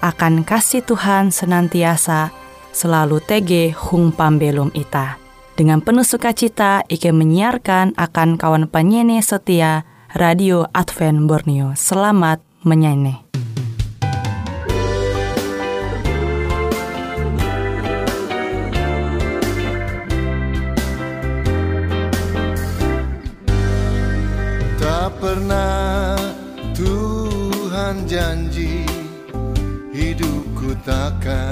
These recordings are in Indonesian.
akan kasih Tuhan senantiasa selalu tege hung pambelum ita. Dengan penuh sukacita, Ike menyiarkan akan kawan penyanyi setia Radio Advent Borneo. Selamat menyanyi. Tak pernah Tuhan janji hidupku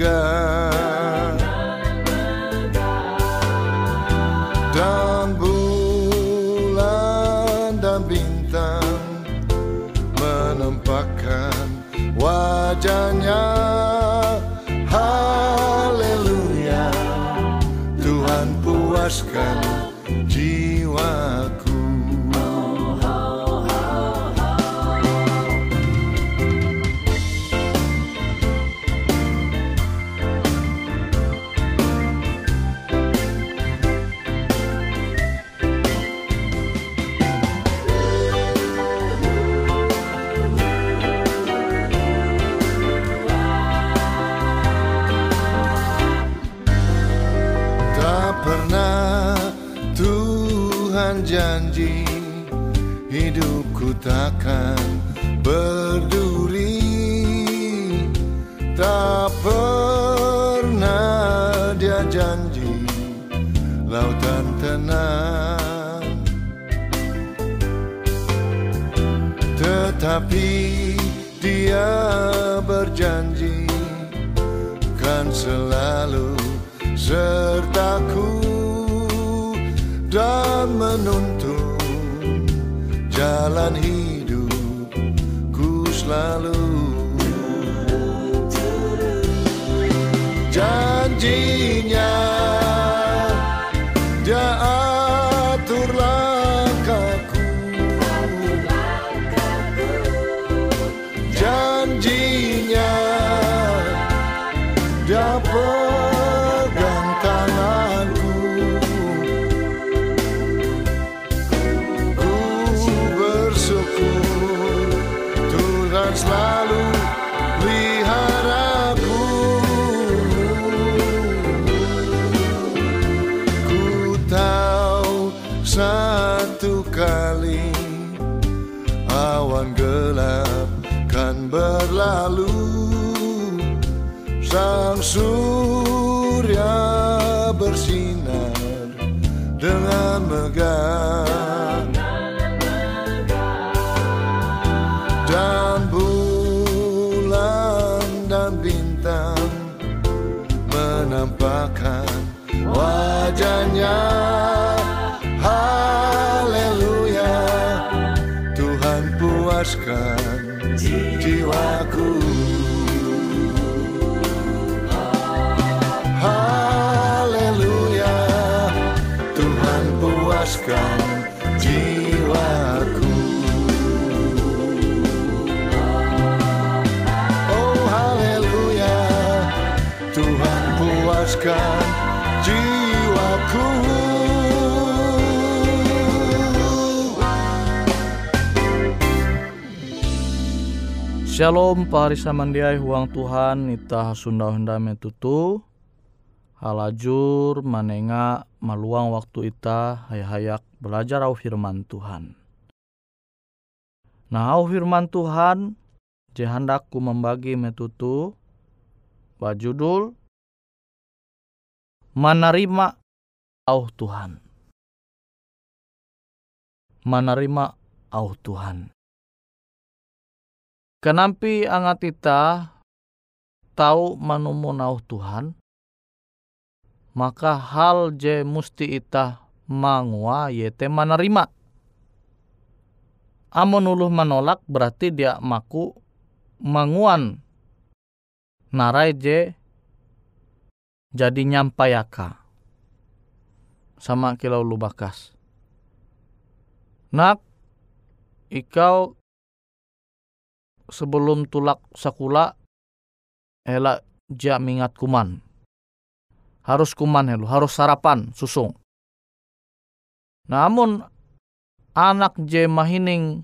megah Dan bulan dan bintang menampakkan wajahnya. Haleluya. Tuhan puaskan janji Lautan tenang. Tetapi dia berjanji Kan selalu sertaku dan menuntun jalan hidupku selalu Selalu peliharaku Ku tahu satu kali Awan gelap kan berlalu. Sang surya bersinar dengan megah wajahnya Haleluya. Tuhan puaskan jiwaku. Haleluya. Tuhan puaskan Shalom pahari samandiai huang Tuhan ita sunda henda metutu halajur manenga maluang waktu ita hayak belajar au firman Tuhan. Nah au firman Tuhan je handakku membagi metutu bajudul menerima au Tuhan. Menerima au Tuhan. Kenampi angat ita tahu manumun au Tuhan, maka hal je musti ita mangua yete menerima. Amun uluh menolak berarti dia maku manguan narai je jadi nyampayaka sama kilau lu bakas. Nak ikau sebelum tulak sakula elak ja mingat kuman. Harus kuman helu, harus sarapan susung. Namun anak je mahining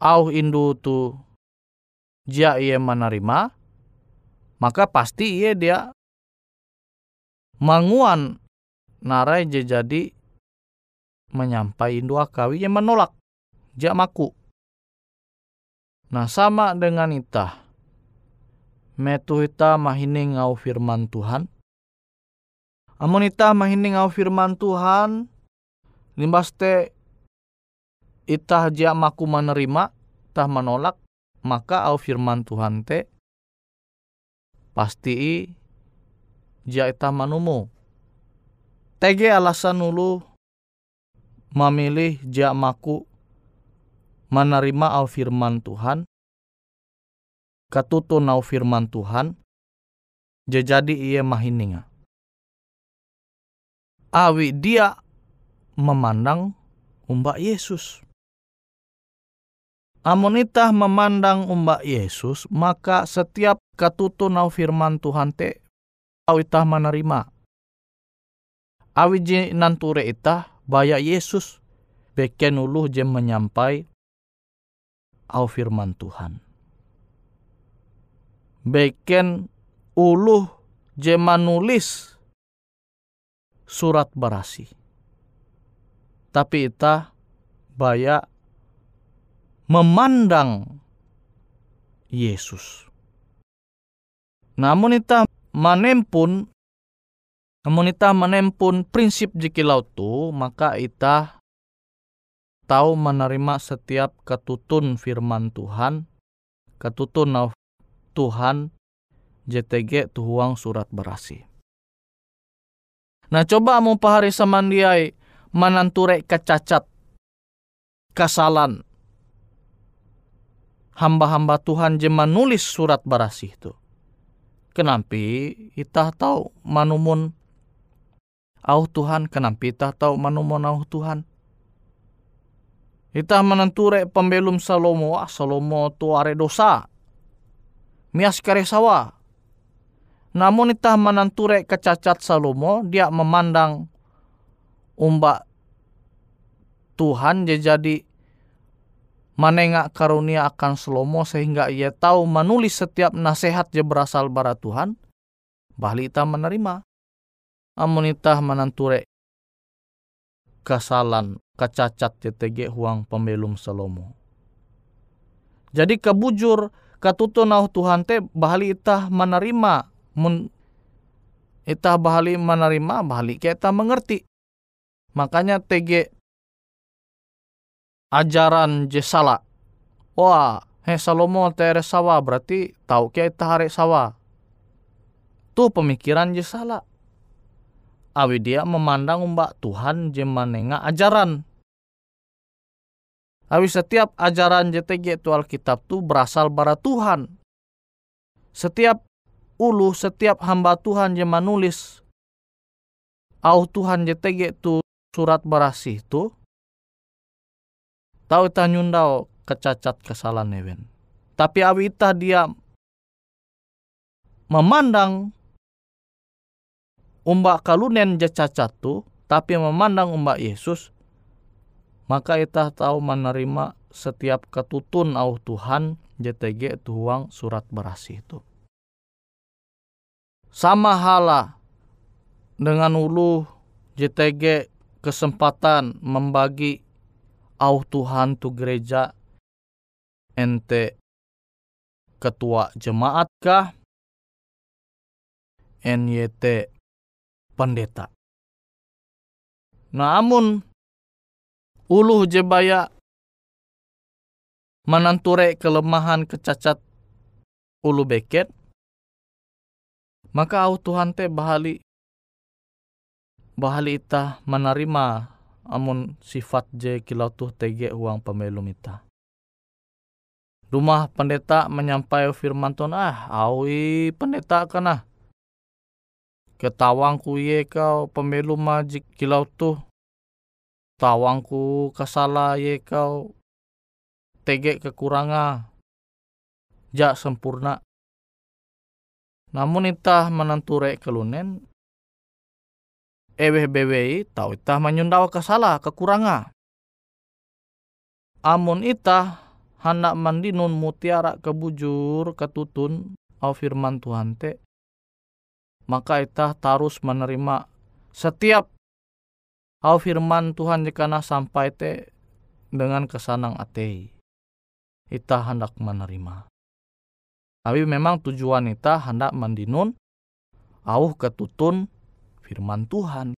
au indu tu ja ia menerima, maka pasti ia dia manguan narai je jadi menyampai indu akawi ia menolak ja maku. Nah sama dengan ita. Metu ita mahining ngau firman Tuhan. Amun ita mahining ngau firman Tuhan. Limbas te ita jia maku menerima. Tah menolak. Maka au firman Tuhan te. Pasti i jia ita manumu. Tege alasan ulu memilih jia maku menerima au firman Tuhan, katutu nau firman Tuhan, jadi ia mahininga. Awi dia memandang umbak Yesus. Amonita memandang umbak Yesus, maka setiap katutu nau firman Tuhan te, awitah menerima. Awi nanture itah, baya Yesus, beken uluh jem menyampai au firman Tuhan. Beken uluh jema nulis surat barasi. Tapi ita baya memandang Yesus. Namun ita manempun namun ita menempun prinsip jikilau tu maka ita tahu menerima setiap ketutun firman Tuhan, ketutun Tuhan JTG tuhuang surat berasi. Nah coba mau pahari samandiai mananture kecacat, kesalahan, hamba-hamba Tuhan je menulis surat berasi itu. Kenampi kita tahu manumun au Tuhan, kenampi kita tahu manumun au Tuhan. Ita menenture pembelum Salomo, ah, Salomo tu are dosa. Mias kare sawa. Namun ita menenture kecacat Salomo, dia memandang umbak Tuhan jadi menengak karunia akan Salomo sehingga ia tahu menulis setiap nasihat je berasal bara Tuhan. Bahli ita menerima. Amun ita menenture kesalahan kacacat TTG huang pembelum Salomo. Jadi kebujur katuto nau Tuhan te bahali itah menerima mun itah bahali menerima bahali kita mengerti. Makanya TG ajaran je salah. Wah, he Salomo tere sawa berarti tahu kia itah hari sawa. Tuh pemikiran je salah. Awi dia memandang umbak Tuhan jemanenga ajaran. Awi setiap ajaran JTG itu Alkitab tu berasal bara Tuhan. Setiap ulu, setiap hamba Tuhan yang menulis au Tuhan JTG tu surat berasih tu tahu ita nyundau kecacat kesalahan even. Tapi awi ita dia memandang umbak kalunen je cacat tu, tapi memandang umbak Yesus, maka ita tahu menerima setiap ketutun au Tuhan JTG tuang surat berasih itu. Sama hala dengan ulu JTG kesempatan membagi au Tuhan tu gereja ente ketua jemaat kah NYT pendeta. Namun uluh jebaya menanture kelemahan kecacat ulu beket maka au Tuhan te bahali bahali ita menerima amun sifat je kilau tuh tege uang pemilu ita. Rumah pendeta menyampai firman Tuhan, ah, awi pendeta kana. Ketawangku ye kau pemilu majik kilau tuh. Tawangku kesala ye kau tege kekuranga. Jak sempurna. Namun itah menenture kelunen eweh bewe tau itah menyundawa kesala kekuranga. Amun itah hendak mandinun mutiara kebujur ketutun au firman Tuhan te maka itah tarus menerima setiap au firman Tuhan jika sampai te dengan kesanang ate itah hendak menerima tapi memang tujuan itah hendak mandinun au ketutun firman Tuhan.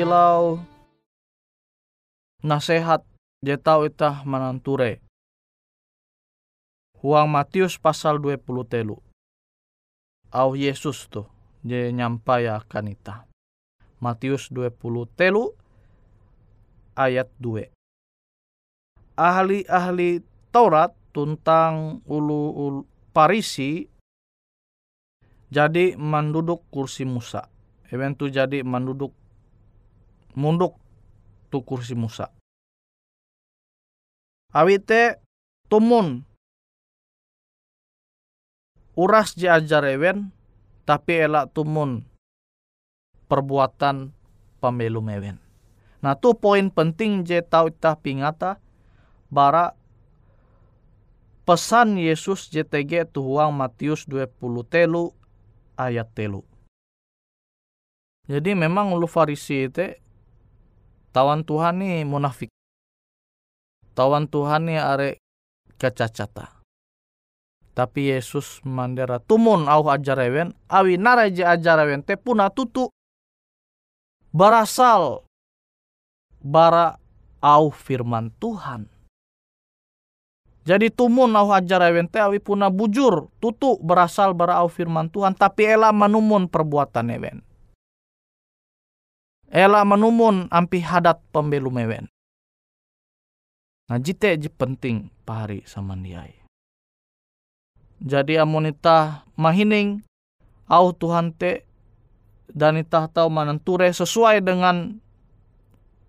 Kilau nasehat je tau itah mananture. Huang Matius pasal 20 telu. Au Yesus tuh je nyampayakan itah. Matius 20 telu ayat 2. Ahli-ahli Taurat tentang ulu, ulu Parisi jadi menduduk kursi Musa. Eventu jadi menduduk munduk tu kursi Musa. Awite tumun uras ajar ewen tapi elak tumun perbuatan pemilu mewen. Nah tu poin penting je tau itah pingata bara pesan Yesus JTG tuhuang Matius 20 telu ayat telu. Jadi memang ulu Farisi itu tawan Tuhan ni munafik. Tawan Tuhan ni are kecacata. Tapi Yesus mandera tumun au ajarewen awi naraje ajarewen te puna tutu berasal bara au firman Tuhan. Jadi tumun au ajarewen te awi puna bujur tutu berasal bara au firman Tuhan tapi ela manumun perbuatan ewen. Ela menumun ampi hadat pembelu mewen. Nah jite je penting pahari sama diai. Jadi amonita mahining au Tuhan te dan itah tahu manenture sesuai dengan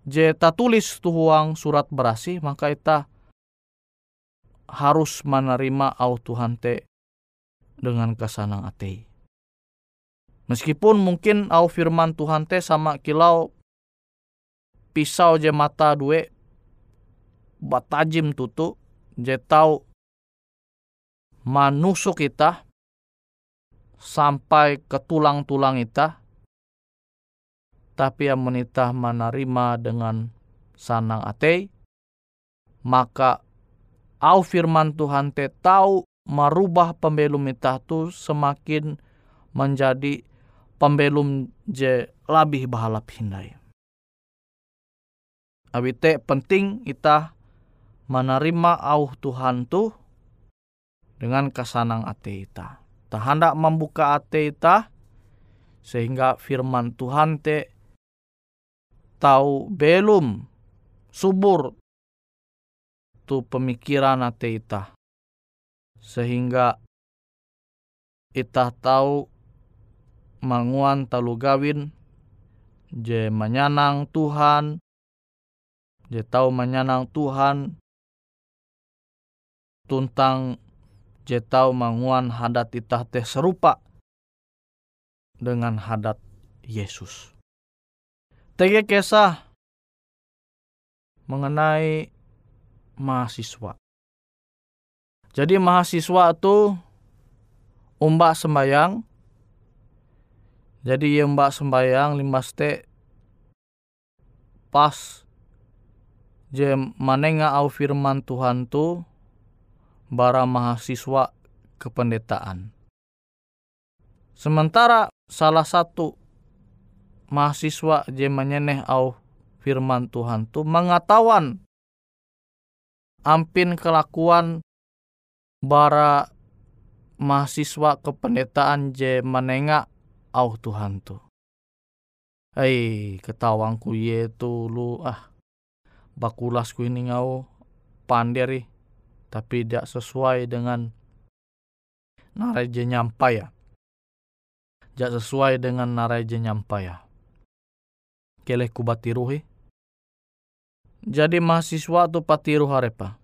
je tulis tuhuang surat berasi maka ita harus menerima au Tuhan te dengan kesanang atei. Meskipun mungkin au firman Tuhan teh sama kilau pisau je mata dua batajim tutu je tau manusuk kita sampai ke tulang-tulang kita tapi yang menitah menerima dengan sanang ate maka au firman Tuhan te tahu merubah pembelum kita tu semakin menjadi pembelum je lebih bahalap hindai. Abite penting kita menerima au Tuhan tu dengan kesanang ate. Tak hendak membuka ate ita sehingga firman Tuhan te tahu belum subur tu pemikiran ate ita. Sehingga ita tahu manguan talu gawin je menyanang Tuhan je tahu menyanang Tuhan tuntang je tahu manguan hadat itah teh serupa dengan hadat Yesus. Tege kisah mengenai mahasiswa. Jadi mahasiswa itu umbak sembayang jadi yang mbak sembayang lima ste pas je manenga au firman Tuhan tu bara mahasiswa kependetaan. Sementara salah satu mahasiswa je menyeneh au firman Tuhan tu mengetahuan ampin kelakuan bara mahasiswa kependetaan je menengah au tu. Hei, ketawangku ye tu lu ah bakulasku ini ngau pandiri tapi tidak sesuai dengan naraja nyampai ya. Tidak sesuai dengan naraja nyampai ya. Keleh ku batiruhi. Jadi mahasiswa tu patiru harepa.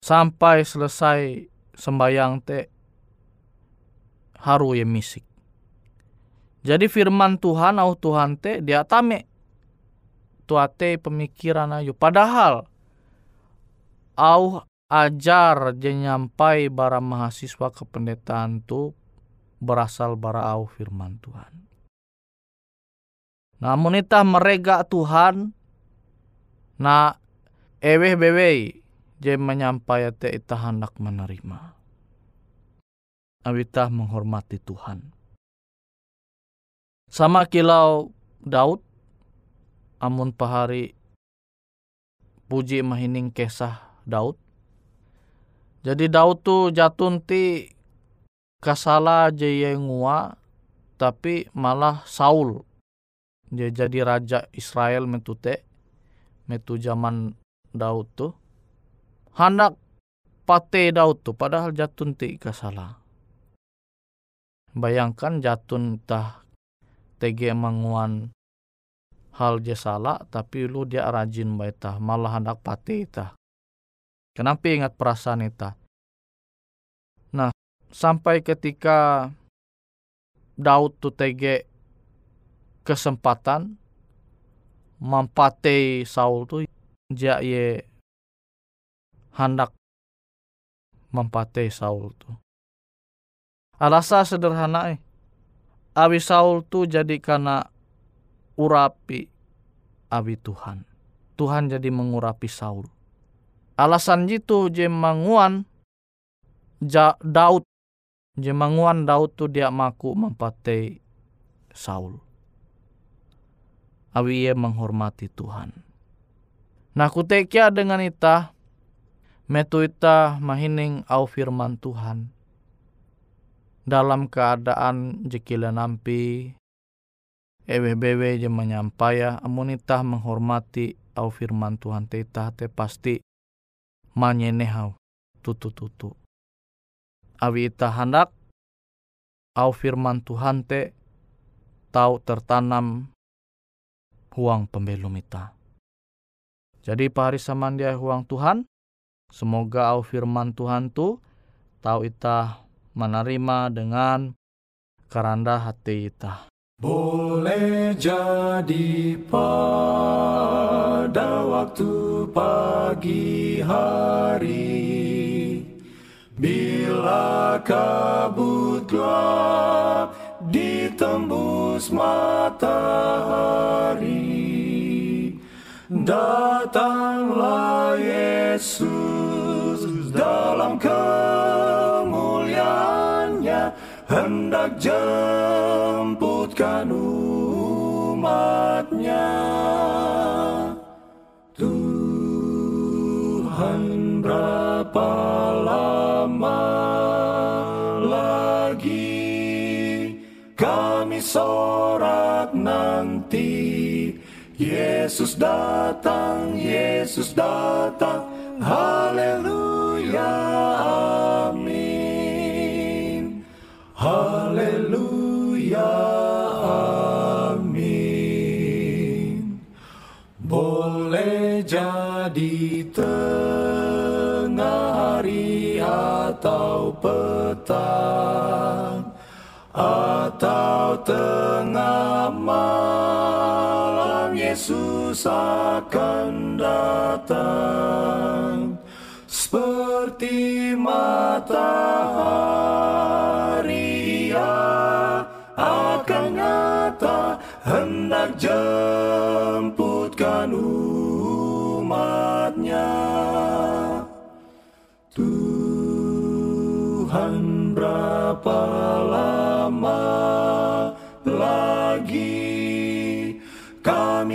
Sampai selesai sembayang te haru ye misik. Jadi firman Tuhan au Tuhan te dia tame tuate pemikiran ayu. Padahal au ajar je nyampai bara mahasiswa kependetaan tu berasal bara au firman Tuhan. Namun itah merega Tuhan na eweh bewe je menyampai te itah hendak menerima. Awitah menghormati Tuhan. Sama kilau Daud amun pahari puji mahining kesah Daud. Jadi Daud tu jatun ti kasala jaya ngua tapi malah Saul dia jadi raja Israel metute metu zaman Daud tu hendak pate Daud tu padahal jatun ti kasala bayangkan jatun tah tege manguan hal je salah tapi lu dia rajin baita malah hendak pate ita kenapa ingat perasaan ita nah sampai ketika Daud tu tege kesempatan mampate Saul tu dia ye hendak mampate Saul tu. Alasa sederhana eh. Abi Saul tu jadi karena urapi abi Tuhan. Tuhan jadi mengurapi Saul. Alasan itu jemanguan ja, Daud jemanguan Daud tu dia maku mempatei Saul. Abi ia menghormati Tuhan. Nah kutekia dengan ita metu ita mahining au firman Tuhan dalam keadaan jekila nampi ewe-bewe je menyampaya amunita menghormati au firman Tuhan tita te pasti manyenehau tutu-tutu. Awi ita hendak au firman Tuhan te tau tertanam huang pembelum ita. Jadi pahari samandia huang Tuhan, semoga au firman Tuhan tu tau ita menerima dengan keranda hati ita. Boleh jadi pada waktu pagi hari Bila kabut gelap ditembus matahari Datanglah Yesus dalam kemuliaannya jemputkan umatnya. Tuhan berapa lama lagi kami sorak nanti? Yesus datang, Yesus datang, haleluya, petang atau tengah malam Yesus akan datang. Seperti matahari ia akan nyata hendak jemputkan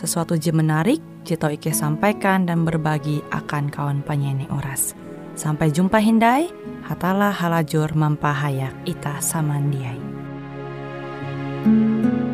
sesuatu je menarik, jito Ike sampaikan dan berbagi akan kawan penyanyi Uras. Sampai jumpa Hindai, hatalah halajur mampahayak ita samandiai. thank you